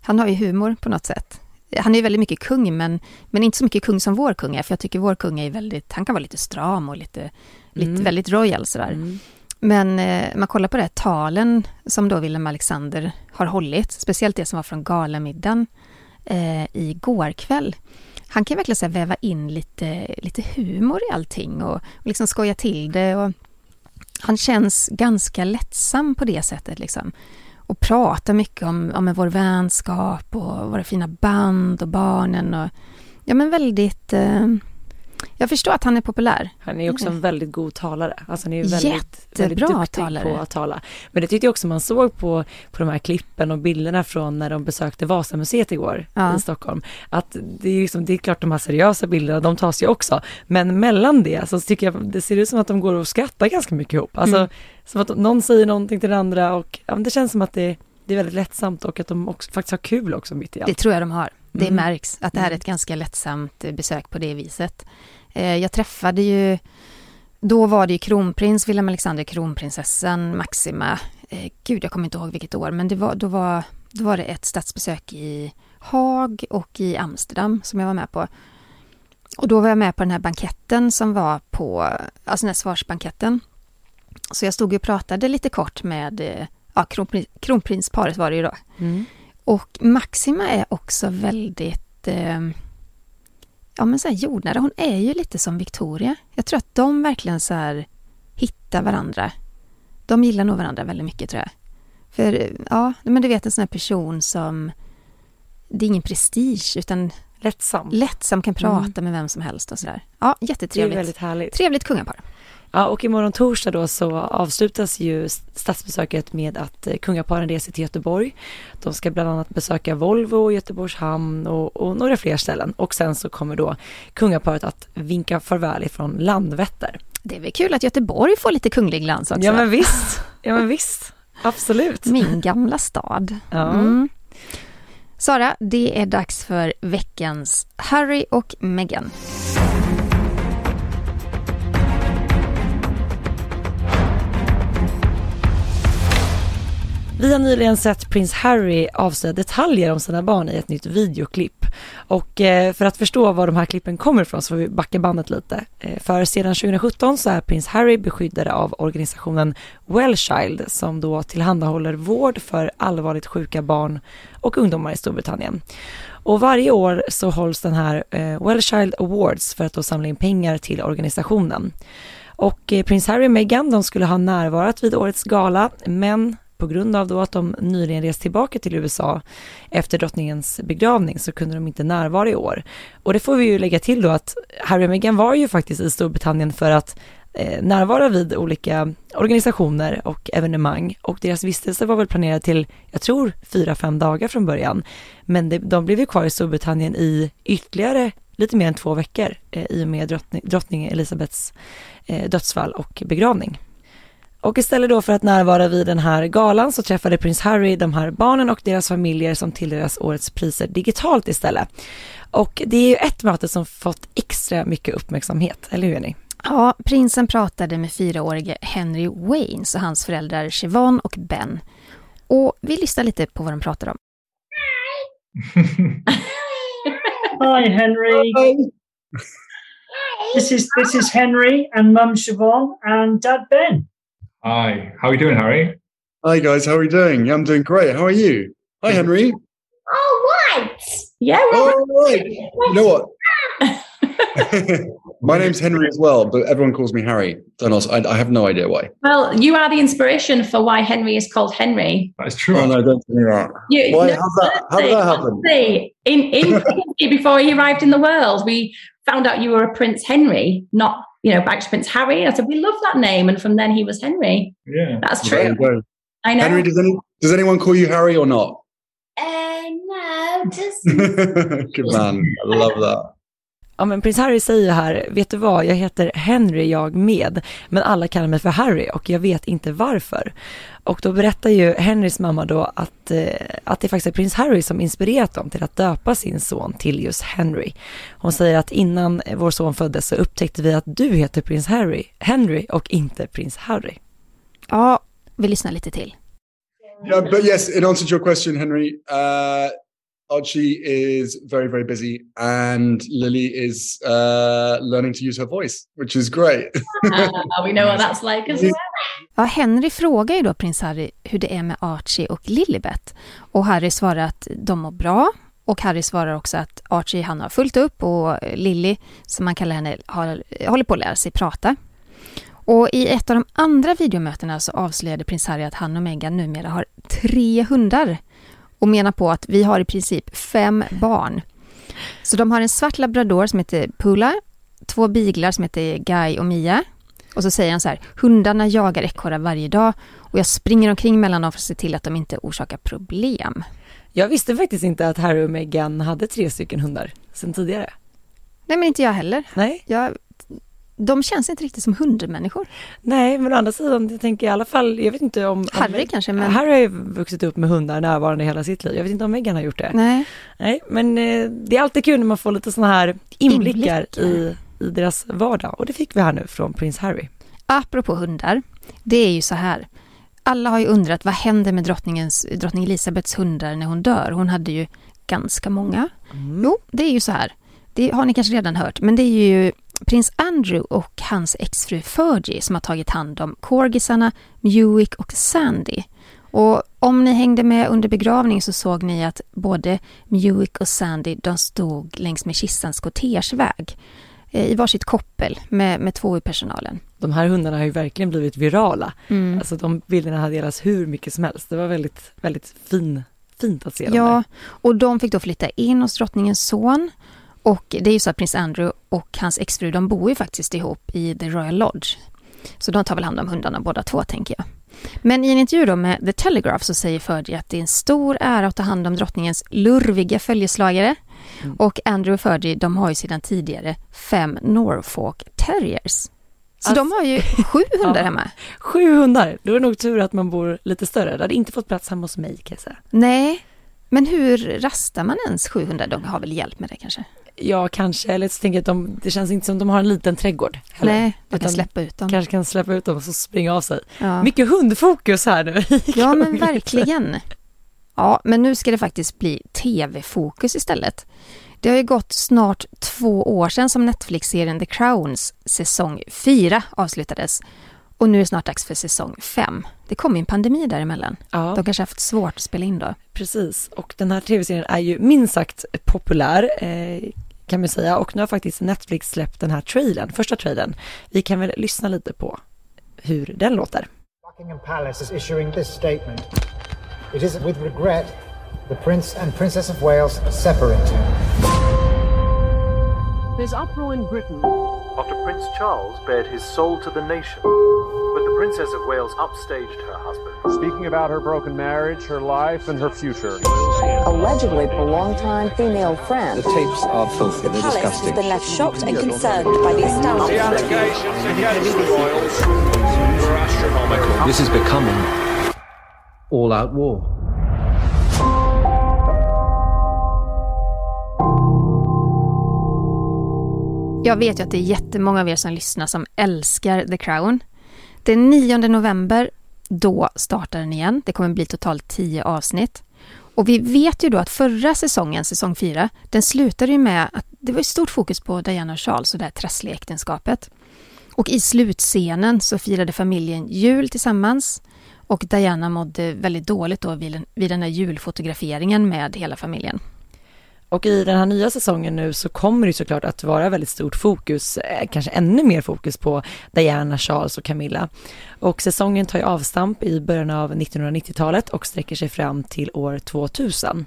Han har ju humor på något sätt. Han är ju väldigt mycket kung, men, men inte så mycket kung som vår kung är, för jag tycker vår kung är väldigt, han kan vara lite stram och lite, lite Mm. väldigt royal sådär. Mm. Men eh, man kollar på det här talen som då Wilhelm Alexander har hållit, speciellt det som var från galamiddagen eh, igår kväll. Han kan verkligen så här, väva in lite, lite humor i allting och, och liksom skoja till det. Och han känns ganska lättsam på det sättet. Liksom. Och pratar mycket om, om vår vänskap och våra fina band och barnen. Och, ja, men väldigt... Eh, jag förstår att han är populär. Han är också en väldigt god talare. Alltså han är väldigt, väldigt Jättebra duktig talare. på att tala. Men det tyckte jag också man såg på, på de här klippen och bilderna från när de besökte Vasamuseet igår Ja. i Stockholm. Att det är, liksom, det är klart de här seriösa bilderna, de tas ju också. Men mellan det så tycker jag det ser ut som att de går och skrattar ganska mycket ihop. Alltså Mm. som att någon säger någonting till den andra och ja, det känns som att det, det är väldigt lättsamt och att de också, faktiskt har kul också mitt i allt. Det tror jag de har. Det Mm. märks att det här är ett ganska lättsamt besök på det viset. Eh, Jag träffade ju, då var det ju kronprins Wilhelm Alexander, kronprinsessan Maxima. Eh, Gud, jag kommer inte ihåg vilket år, men det var, då, var, då var det ett statsbesök i Haag och i Amsterdam som jag var med på. Och då var jag med på den här banketten som var på, alltså den här svarsbanketten. Så jag stod och pratade lite kort med, eh, ja, kronprins, kronprinsparet var det ju då. Mm. Och Maxima är också väldigt eh, ja, men så här jordnära. Hon är ju lite som Victoria. Jag tror att de verkligen så här hittar varandra. De gillar nog varandra väldigt mycket tror jag. För ja, men du vet en sån här person som det är ingen prestige utan Lättsam. lättsam kan prata med vem som helst och sådär. Ja, Det är jättetrevligt. väldigt härligt. Trevligt kungapar. Ja, och imorgon torsdag då så avslutas ju statsbesöket med att eh, kungaparen reser till Göteborg. De ska bland annat besöka Volvo, Göteborgs hamn och, och några fler ställen. Och sen så kommer då kungaparet att vinka farväl ifrån Landvetter. Det är väl kul att Göteborg får lite kunglig glans också. Ja men visst, ja men visst, absolut. Min gamla stad. Ja. Mm. Sara, det är dags för veckans Harry och Meghan. Vi har nyligen sett prins Harry avslöja detaljer om sina barn i ett nytt videoklipp. Och eh, för att förstå var de här klippen kommer ifrån så får vi backa bandet lite. Eh, för sedan 2017 så är prins Harry beskyddare av organisationen Wellchild som då tillhandahåller vård för allvarligt sjuka barn och ungdomar i Storbritannien. Och varje år så hålls den här eh, Wellchild Awards för att då samla in pengar till organisationen. Och prins Harry och Meghan de skulle ha närvarat vid årets gala men på grund av då att de nyligen rest tillbaka till USA efter drottningens begravning så kunde de inte närvara i år. Och det får vi ju lägga till då att Harry och Meghan var ju faktiskt i Storbritannien för att eh, närvara vid olika organisationer och evenemang och deras vistelse var väl planerad till, jag tror, fyra, fem dagar från början. Men det, de blev ju kvar i Storbritannien i ytterligare lite mer än två veckor eh, i och med drottning, drottning Elisabeths eh, dödsfall och begravning. Och istället då för att närvara vid den här galan så träffade prins Harry de här barnen och deras familjer som tilldelas årets priser digitalt istället. Och det är ju ett möte som fått extra mycket uppmärksamhet, eller hur Jenny? Ja, prinsen pratade med fyraårige Henry Waynes och hans föräldrar Siobhan och Ben. Och vi lyssnar lite på vad de pratar om. Hi, Henry. This is this is Henry and Mum Siobhan and Dad Ben. Hi, how are you doing, Harry? Hi guys, how are you doing? I'm doing great. How are you? Hi Henry. Oh, right. Yeah, Oh, well, right. You know what? My name's Henry as well, but everyone calls me Harry. Don't ask. I, I have no idea why. well, you are the inspiration for why Henry is called Henry. That is true. Oh no, don't tell me that. You, Why? no, How's that? How did that happen? honestly, In in before he arrived in the world, we found out you were a Prince Henry, not you know, back to Prince Harry. I said we love that name, and from then he was Henry. Yeah. That's There you true. I know. Henry, does any does anyone call you Harry or not? Uh, no, just Good man. I love that. Ja men prins Harry säger här, vet du vad, jag heter Henry jag med, men alla kallar mig för Harry och jag vet inte varför. Och då berättar ju Henrys mamma då att, eh, att det faktiskt är prins Harry som inspirerat dem till att döpa sin son till just Henry. Hon säger att innan vår son föddes så upptäckte vi att du heter prins Harry, Henry och inte prins Harry. Ja, vi lyssnar lite till. Yeah, but yes, in answer to your question, Henry, uh, Archie is very, very busy, and Lily is uh, learning to use her voice, which is great. Uh, we know what that's like as well. Ja, Henry frågar ju då prins Harry hur det är med Archie och Lilibet. Och Harry svarar att de mår bra. Och Harry svarar också att Archie han har fullt upp och Lily, som man kallar henne, har, håller på att lära sig prata. Och i ett av de andra videomötena så avslöjade prins Harry att han och Meghan numera har tre hundar och menar på att vi har i princip fem barn. Så de har en svart labrador som heter Pula, två biglar som heter Guy och Mia. Och så säger han så här, hundarna jagar ekorrar varje dag och jag springer omkring mellan dem för att se till att de inte orsakar problem. Jag visste faktiskt inte att Harry och Meghan hade tre stycken hundar sedan tidigare. Nej, men inte jag heller. Nej. Jag, de känns inte riktigt som hundmänniskor. Nej, men å andra sidan, jag tänker i alla fall, jag vet inte om... Harry om, kanske, men... Harry har ju vuxit upp med hundar närvarande hela sitt liv. Jag vet inte om Meghan har gjort det. Nej. Nej, men eh, det är alltid kul när man får lite sådana här inblickar, inblickar. I, i deras vardag. Och det fick vi här nu från prins Harry. Apropå hundar, det är ju så här. Alla har ju undrat vad händer med drottningens, drottning Elisabeths hundar när hon dör? Hon hade ju ganska många. Mm. Jo, det är ju så här. Det har ni kanske redan hört, men det är ju prins Andrew och hans exfru Fergie som har tagit hand om corgisarna Muick och Sandy. Och om ni hängde med under begravningen så såg ni att både Muick och Sandy de stod längs med kistans kortegeväg eh, i varsitt koppel med, med två i personalen. De här hundarna har ju verkligen blivit virala. Mm. Alltså de bilderna har delats hur mycket som helst. Det var väldigt, väldigt fin, fint att se dem Ja, där. och de fick då flytta in hos drottningens son och det är ju så att prins Andrew och hans exfru, de bor ju faktiskt ihop i The Royal Lodge. Så de tar väl hand om hundarna båda två, tänker jag. Men i en intervju då med The Telegraph så säger Fergie att det är en stor ära att ta hand om drottningens lurviga följeslagare. Mm. Och Andrew och Fergie, de har ju sedan tidigare fem Norfolk Terriers. Så alltså, de har ju sju hundar ja, hemma. Sju hundar! Då är det nog tur att man bor lite större. Det hade inte fått plats hemma hos mig kan jag säga. Nej, men hur rastar man ens sju hundar? De har väl hjälp med det kanske? Ja, kanske. Eller så tänker jag att de, det känns inte som att de har en liten trädgård. Heller. Nej, de kan släppa ut dem. Kanske kan släppa ut dem och så springa av sig. Ja. Mycket hundfokus här nu. ja, men verkligen. Ja, men nu ska det faktiskt bli tv-fokus istället. Det har ju gått snart två år sedan som Netflix-serien The Crowns säsong 4 avslutades. Och nu är det snart dags för säsong 5. Det kom ju en pandemi däremellan. Ja. De kanske har haft svårt att spela in då. Precis, och den här tv-serien är ju minst sagt populär eh, kan man säga och nu har faktiskt Netflix släppt den här trailern, första trailern. Vi kan väl lyssna lite på hur den låter. Buckingham Palace is issuing this statement. It is with regret the Prince and Princess of Wales separate. There's uproar in Britain after Prince Charles bared his soul to the nation. But the Princess of Wales upstaged her husband. Speaking about her broken marriage, her life, and her future. Allegedly for longtime female friend. The tapes are filthy, they're Palace disgusting. has been left shocked and concerned by the establishment. The allegations against the royals were astronomical. This is becoming all-out war. Jag vet ju att det är jättemånga av er som lyssnar som älskar The Crown. Den 9 november, då startar den igen. Det kommer bli totalt 10 avsnitt. Och vi vet ju då att förra säsongen, säsong 4, den slutade ju med att det var stort fokus på Diana och Charles och det här trassliga äktenskapet. Och i slutscenen så firade familjen jul tillsammans och Diana mådde väldigt dåligt då vid den, vid den här julfotograferingen med hela familjen. Och i den här nya säsongen nu så kommer det såklart att vara väldigt stort fokus, eh, kanske ännu mer fokus på Diana, Charles och Camilla. Och säsongen tar ju avstamp i början av 1990-talet och sträcker sig fram till år 2000.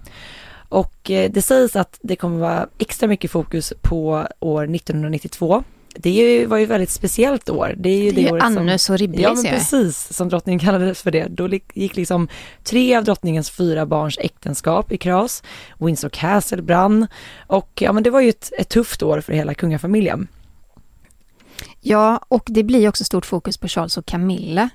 Och eh, det sägs att det kommer vara extra mycket fokus på år 1992 det är ju, var ju ett väldigt speciellt år. Det är ju det, det är året Annus som, och Riblis Ja, men precis, som drottningen kallades för det. Då gick liksom tre av drottningens fyra barns äktenskap i kras. Windsor Castle brann och ja, men det var ju ett, ett tufft år för hela kungafamiljen. Ja, och det blir också stort fokus på Charles och Camilla.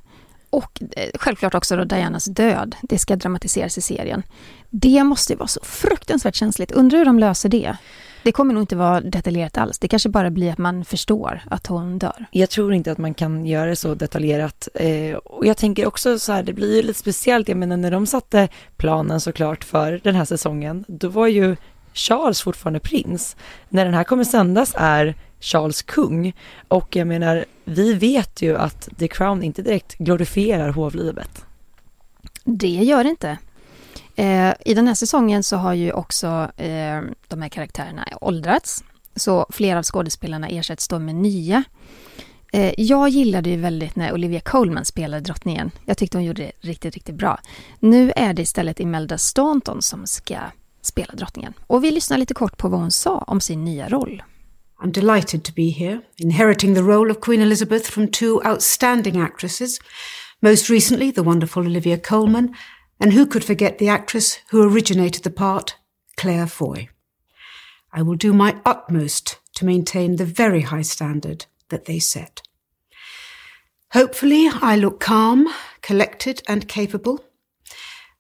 Och eh, självklart också då Dianas död. Det ska dramatiseras i serien. Det måste ju vara så fruktansvärt känsligt. Undrar hur de löser det? Det kommer nog inte vara detaljerat alls. Det kanske bara blir att man förstår att hon dör. Jag tror inte att man kan göra det så detaljerat. Eh, och jag tänker också så här, det blir ju lite speciellt. Jag menar när de satte planen såklart för den här säsongen, då var ju Charles fortfarande prins. När den här kommer sändas är Charles kung. Och jag menar, vi vet ju att The Crown inte direkt glorifierar hovlivet. Det gör det inte. Eh, I den här säsongen så har ju också eh, de här karaktärerna åldrats. Så flera av skådespelarna ersätts då med nya. Eh, jag gillade ju väldigt när Olivia Colman spelade drottningen. Jag tyckte hon gjorde det riktigt, riktigt bra. Nu är det istället Imelda Staunton som ska spela drottningen. Och vi lyssnar lite kort på vad hon sa om sin nya roll. I'm delighted to be here, inheriting the role of Queen Elizabeth from two outstanding actresses, most recently the wonderful Olivia Colman, and who could forget the actress who originated the part, Claire Foy. I will do my utmost to maintain the very high standard that they set. Hopefully, I look calm, collected, and capable.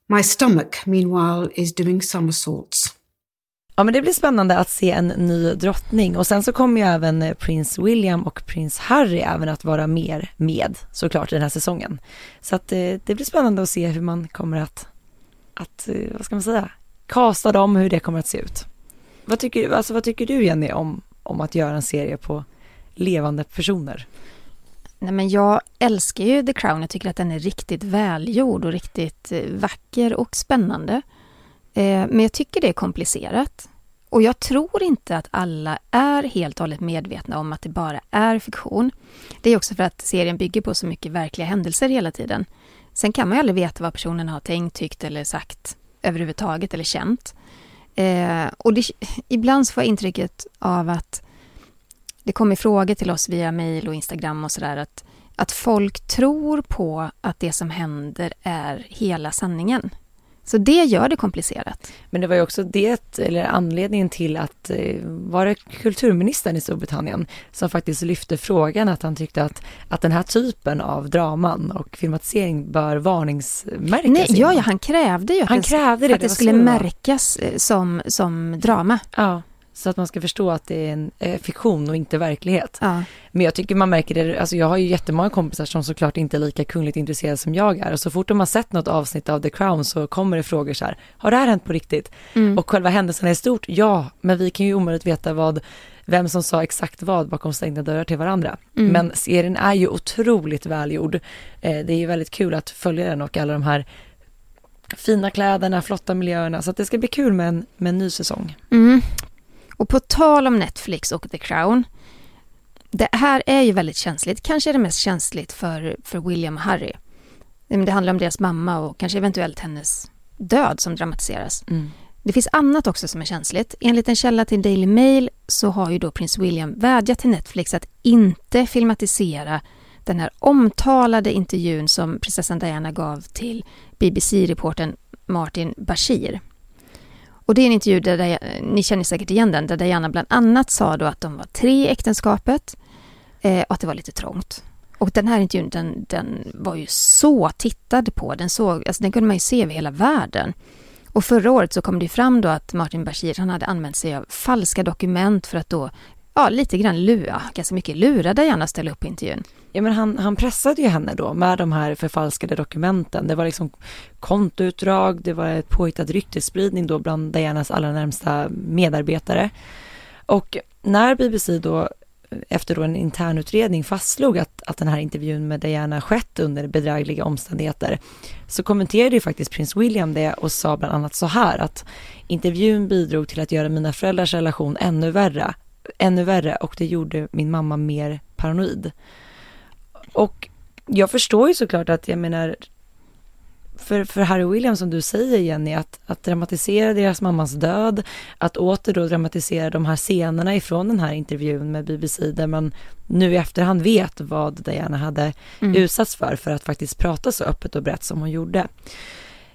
My stomach, meanwhile, is doing somersaults. Ja, men det blir spännande att se en ny drottning och sen så kommer ju även eh, prins William och prins Harry även att vara mer med såklart i den här säsongen. Så att eh, det blir spännande att se hur man kommer att, att eh, vad ska man säga, kasta dem, hur det kommer att se ut. Vad tycker, alltså, vad tycker du Jenny om, om att göra en serie på levande personer? Nej, men jag älskar ju The Crown. Jag tycker att den är riktigt välgjord och riktigt vacker och spännande. Eh, men jag tycker det är komplicerat. Och jag tror inte att alla är helt och hållet medvetna om att det bara är fiktion. Det är också för att serien bygger på så mycket verkliga händelser hela tiden. Sen kan man ju aldrig veta vad personen har tänkt, tyckt eller sagt överhuvudtaget eller känt. Eh, och det, ibland får jag intrycket av att det kommer frågor till oss via mail och Instagram och sådär att, att folk tror på att det som händer är hela sanningen. Så det gör det komplicerat. Men det var ju också det, eller anledningen till att, eh, var det kulturministern i Storbritannien som faktiskt lyfte frågan att han tyckte att, att den här typen av draman och filmatisering bör varningsmärkas? Nej, ja, ja, han krävde ju att han det, krävde det, att det, det skulle märkas eh, som, som drama. Ja. Så att man ska förstå att det är en eh, fiktion och inte verklighet. Ja. Men jag tycker man märker det, alltså jag har ju jättemånga kompisar som såklart inte är lika kungligt intresserade som jag är. Och så fort de har sett något avsnitt av The Crown så kommer det frågor så här, har det här hänt på riktigt? Mm. Och själva händelsen är stort, ja, men vi kan ju omöjligt veta vad, vem som sa exakt vad bakom stängda dörrar till varandra. Mm. Men serien är ju otroligt välgjord. Eh, det är ju väldigt kul att följa den och alla de här fina kläderna, flotta miljöerna. Så att det ska bli kul med en, med en ny säsong. Mm. Och på tal om Netflix och The Crown. Det här är ju väldigt känsligt. Kanske är det mest känsligt för, för William och Harry. Det handlar om deras mamma och kanske eventuellt hennes död som dramatiseras. Mm. Det finns annat också som är känsligt. Enligt en källa till Daily Mail så har ju då prins William vädjat till Netflix att inte filmatisera den här omtalade intervjun som prinsessan Diana gav till BBC-reporten Martin Bashir. Och det är en intervju där, Diana, ni känner säkert igen den, där Diana bland annat sa då att de var tre i äktenskapet eh, och att det var lite trångt. Och den här intervjun, den, den var ju så tittad på, den, såg, alltså den kunde man ju se över hela världen. Och förra året så kom det fram då att Martin Bashir, han hade använt sig av falska dokument för att då, ja lite grann lura, ganska mycket lura Diana att ställa upp på intervjun. Ja men han, han pressade ju henne då med de här förfalskade dokumenten. Det var liksom kontoutdrag, det var ett påhittad ryktesspridning då bland Dianas allra närmsta medarbetare. Och när BBC då efter då en internutredning fastslog att, att den här intervjun med Diana skett under bedrägliga omständigheter så kommenterade ju faktiskt prins William det och sa bland annat så här att intervjun bidrog till att göra mina föräldrars relation ännu värre, ännu värre och det gjorde min mamma mer paranoid. Och jag förstår ju såklart att jag menar för, för Harry och William som du säger Jenny, att, att dramatisera deras mammas död, att åter då dramatisera de här scenerna ifrån den här intervjun med BBC där man nu i efterhand vet vad Diana hade mm. utsatts för, för att faktiskt prata så öppet och brett som hon gjorde.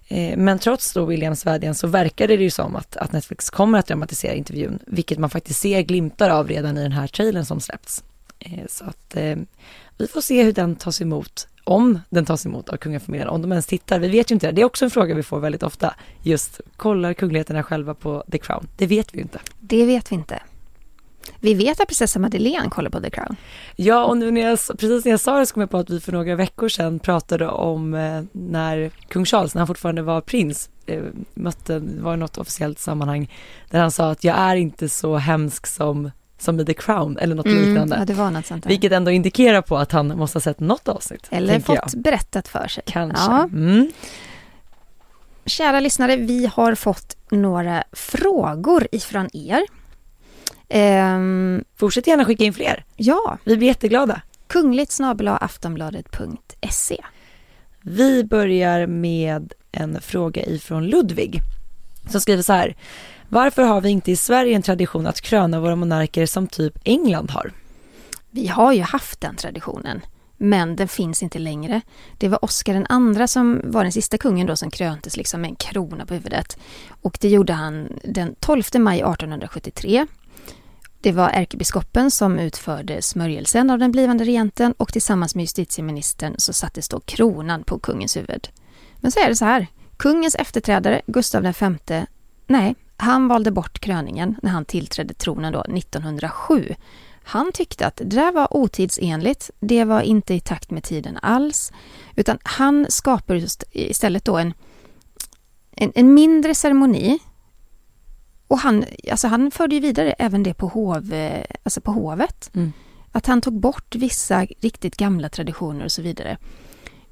Eh, men trots då Williams vädjan så verkar det ju som att, att Netflix kommer att dramatisera intervjun, vilket man faktiskt ser glimtar av redan i den här trailern som släppts. Eh, så att eh, vi får se hur den tas emot, om den tas emot av kungafamiljen, om de ens tittar. Vi vet ju inte det. Det är också en fråga vi får väldigt ofta. Just, kollar kungligheterna själva på The Crown? Det vet vi ju inte. Det vet vi inte. Vi vet att prinsessa Madeleine kollar på The Crown. Ja, och nu när jag, precis när jag sa det så kom jag på att vi för några veckor sedan pratade om eh, när kung Charles, när han fortfarande var prins, eh, mötte, var i något officiellt sammanhang, där han sa att jag är inte så hemsk som som i The Crown eller något mm, liknande. Ja, det var något sånt. Vilket ändå indikerar på att han måste ha sett något avsnitt. Eller fått jag. berättat för sig. Kanske. Ja. Mm. Kära lyssnare, vi har fått några frågor ifrån er. Um, Fortsätt gärna skicka in fler. Ja. Vi blir jätteglada. Kungligt aftonbladet.se Vi börjar med en fråga ifrån Ludvig som skriver så här. Varför har vi inte i Sverige en tradition att kröna våra monarker som typ England har? Vi har ju haft den traditionen, men den finns inte längre. Det var Oscar den andra som var den sista kungen då som kröntes liksom med en krona på huvudet. Och det gjorde han den 12 maj 1873. Det var ärkebiskopen som utförde smörjelsen av den blivande regenten och tillsammans med justitieministern så sattes då kronan på kungens huvud. Men så är det så här, kungens efterträdare Gustav V, nej, han valde bort kröningen när han tillträdde tronen då 1907. Han tyckte att det där var otidsenligt, det var inte i takt med tiden alls, utan han skapade istället då en, en, en mindre ceremoni och han, alltså han förde ju vidare även det på, hov, alltså på hovet. Mm. Att han tog bort vissa riktigt gamla traditioner och så vidare.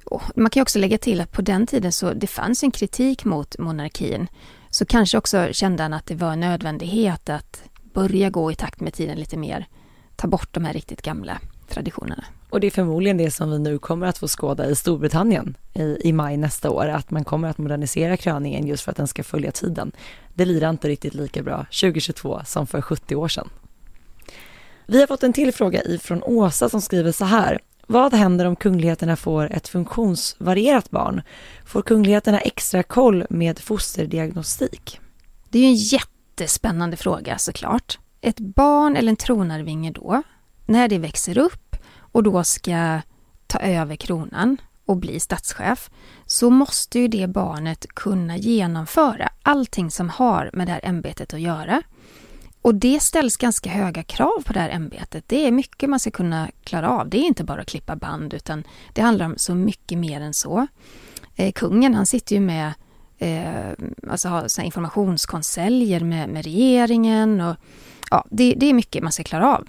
Och man kan också lägga till att på den tiden så det fanns en kritik mot monarkin. Så kanske också kände han att det var en nödvändighet att börja gå i takt med tiden lite mer. Ta bort de här riktigt gamla traditionerna. Och det är förmodligen det som vi nu kommer att få skåda i Storbritannien i, i maj nästa år, att man kommer att modernisera kröningen just för att den ska följa tiden. Det lirar inte riktigt lika bra 2022 som för 70 år sedan. Vi har fått en till fråga ifrån Åsa som skriver så här. Vad händer om kungligheterna får ett funktionsvarierat barn? Får kungligheterna extra koll med fosterdiagnostik? Det är ju en jättespännande fråga såklart. Ett barn eller en tronarvinge då, när det växer upp och då ska ta över kronan och bli statschef, så måste ju det barnet kunna genomföra allting som har med det här ämbetet att göra. Och det ställs ganska höga krav på det här ämbetet. Det är mycket man ska kunna klara av. Det är inte bara att klippa band utan det handlar om så mycket mer än så. Eh, kungen han sitter ju med eh, alltså har så informationskonseljer med, med regeringen och ja, det, det är mycket man ska klara av.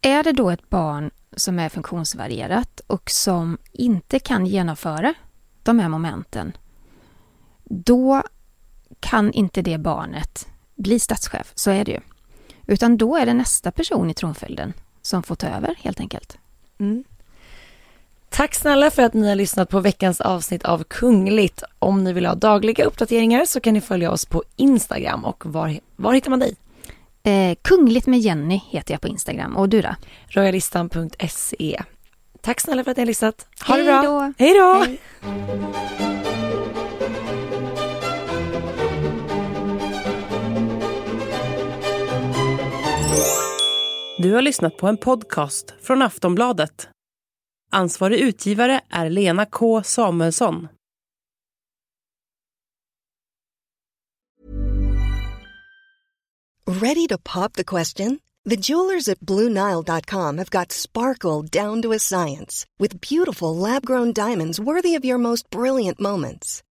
Är det då ett barn som är funktionsvarierat och som inte kan genomföra de här momenten, då kan inte det barnet bli statschef, så är det ju. Utan då är det nästa person i tronföljden som får ta över helt enkelt. Mm. Tack snälla för att ni har lyssnat på veckans avsnitt av Kungligt. Om ni vill ha dagliga uppdateringar så kan ni följa oss på Instagram och var, var hittar man dig? Eh, Kungligt med Jenny heter jag på Instagram och du då? Royalistan.se. Tack snälla för att ni har lyssnat. Ha Hej det bra. Då. Hej då! Hej. Du har lyssnat på en podcast från Aftonbladet. Ansvarig utgivare är Lena K Samuelsson. Ready to pop the question? The jewelers at BlueNile.com have got sparkle down to a science with beautiful lab-grown diamonds worthy of your most brilliant moments.